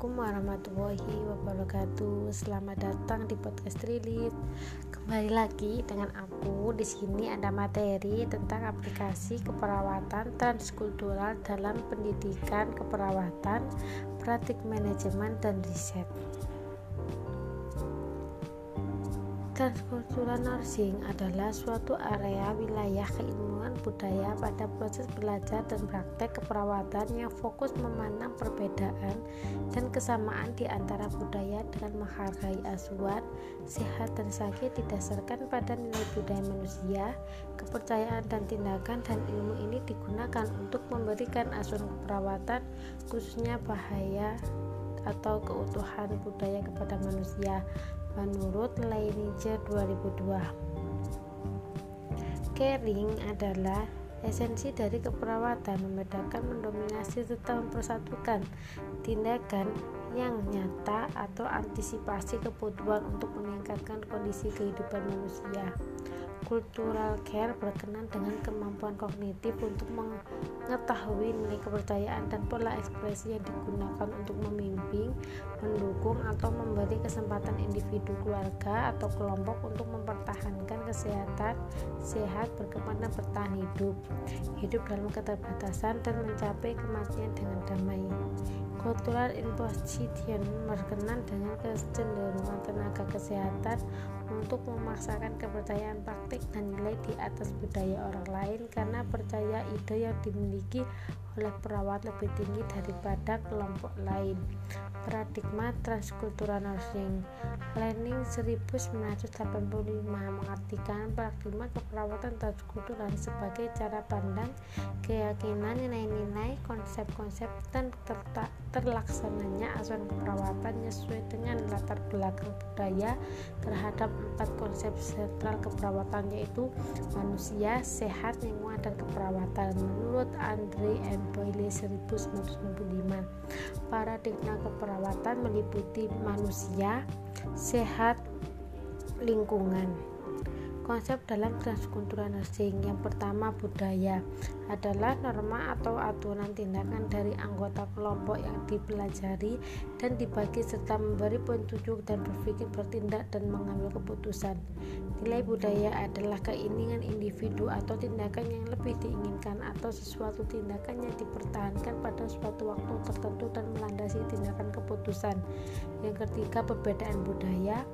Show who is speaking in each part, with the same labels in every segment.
Speaker 1: Assalamualaikum warahmatullahi wabarakatuh. Selamat datang di podcast Trilit. Kembali lagi dengan aku. Di sini ada materi tentang aplikasi keperawatan transkultural dalam pendidikan keperawatan, praktik manajemen dan riset. Transkultural nursing adalah suatu area wilayah keilmuan budaya pada proses belajar dan praktek keperawatan yang fokus memandang perbedaan dan kesamaan di antara budaya dengan menghargai asuhan, sehat dan sakit didasarkan pada nilai budaya manusia, kepercayaan dan tindakan dan ilmu ini digunakan untuk memberikan asuhan keperawatan khususnya bahaya atau keutuhan budaya kepada manusia menurut Leiniger 2002. Caring adalah esensi dari keperawatan membedakan mendominasi serta mempersatukan tindakan yang nyata atau antisipasi kebutuhan untuk meningkatkan kondisi kehidupan manusia. Cultural care berkenan dengan kemampuan kognitif untuk mengetahui nilai kepercayaan dan pola ekspresi yang digunakan untuk membimbing, mendukung, atau memberi kesempatan individu, keluarga, atau kelompok untuk mempertahankan kesehatan, sehat, berkembang, bertahan hidup, hidup dalam keterbatasan, dan mencapai kematian dengan damai. Cultural imposition berkenan dengan kecenderungan tenaga kesehatan untuk memaksakan kepercayaan praktik dan nilai di atas budaya orang lain karena percaya ide yang dimiliki oleh perawat lebih tinggi daripada kelompok lain. Paradigma transkultural nursing Learning 1985 mengartikan paradigma keperawatan transkultural sebagai cara pandang, keyakinan, nilai-nilai, konsep-konsep, dan terlaksananya asuhan keperawatan sesuai dengan latar belakang budaya terhadap empat konsep sentral keperawatan yaitu manusia, sehat, lingkungan, dan keperawatan. Menurut Andre M. Boyle 1995, paradigma keperawatan meliputi manusia, sehat, lingkungan. Konsep dalam transkultural nursing yang pertama budaya adalah norma atau aturan tindakan dari anggota kelompok yang dipelajari dan dibagi serta memberi petunjuk dan berpikir bertindak dan mengambil keputusan. Nilai budaya adalah keinginan individu atau tindakan yang lebih diinginkan atau sesuatu tindakan yang dipertahankan pada suatu waktu tertentu dan melandasi tindakan keputusan. Yang ketiga perbedaan budaya.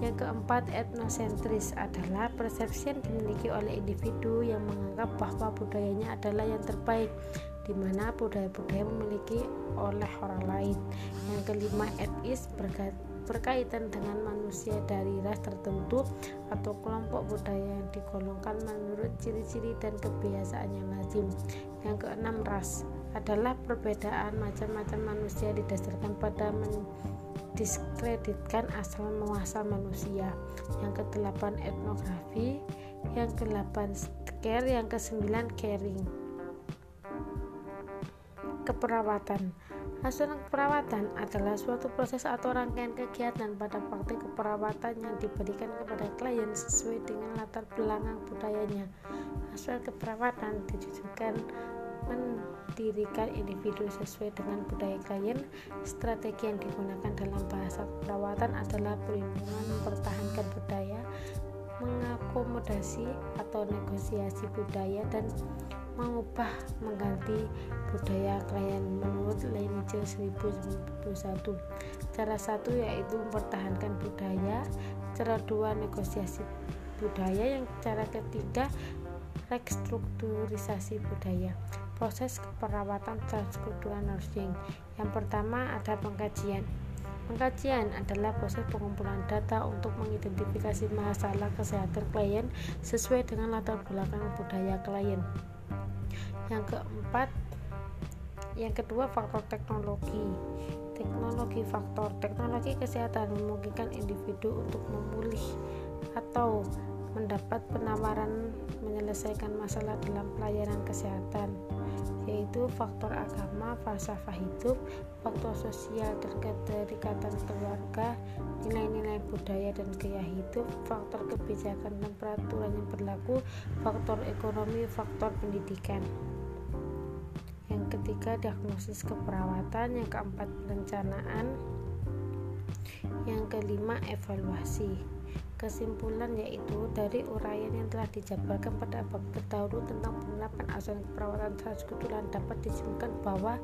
Speaker 1: Yang keempat etnosentris adalah persepsi yang dimiliki oleh individu yang menganggap bahwa budayanya adalah yang terbaik di mana budaya-budaya memiliki oleh orang lain. Yang kelima etis berkaitan dengan manusia dari ras tertentu atau kelompok budaya yang digolongkan menurut ciri-ciri dan kebiasaan yang lazim. Yang keenam ras adalah perbedaan macam-macam manusia didasarkan pada diskreditkan asal muasal manusia. Yang kedelapan etnografi, yang kedelapan care, yang kesembilan caring. Keperawatan Asuran keperawatan adalah suatu proses atau rangkaian kegiatan pada praktik keperawatan yang diberikan kepada klien sesuai dengan latar belakang budayanya. Asuran keperawatan ditujukan mendirikan individu sesuai dengan budaya klien. Strategi yang digunakan dalam bahasa perawatan adalah perlindungan mempertahankan budaya, mengakomodasi atau negosiasi budaya dan mengubah mengganti budaya klien menurut Leninger 1991 cara satu yaitu mempertahankan budaya cara dua negosiasi budaya yang cara ketiga restrukturisasi budaya proses keperawatan transkultural nursing. Yang pertama ada pengkajian. Pengkajian adalah proses pengumpulan data untuk mengidentifikasi masalah kesehatan klien sesuai dengan latar belakang budaya klien. Yang keempat, yang kedua faktor teknologi. Teknologi faktor teknologi kesehatan memungkinkan individu untuk memulih atau mendapat penawaran menyelesaikan masalah dalam pelayanan kesehatan yaitu faktor agama, falsafah hidup, faktor sosial dan keterikatan keluarga, nilai-nilai budaya dan gaya hidup, faktor kebijakan dan peraturan yang berlaku, faktor ekonomi, faktor pendidikan. yang ketiga diagnosis keperawatan. Yang keempat perencanaan. Yang kelima evaluasi kesimpulan yaitu dari uraian yang telah dijabarkan pada bab terdahulu tentang penerapan asuhan perawatan transkusulan dapat disimpulkan bahwa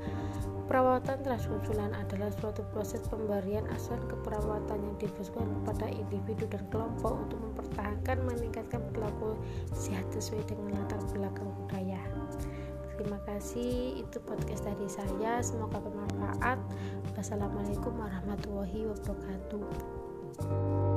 Speaker 1: perawatan transkusulan adalah suatu proses pemberian asuhan keperawatan yang difokuskan kepada individu dan kelompok untuk mempertahankan meningkatkan perilaku sehat sesuai dengan latar belakang budaya. Terima kasih itu podcast dari saya. Semoga bermanfaat. Wassalamualaikum warahmatullahi wabarakatuh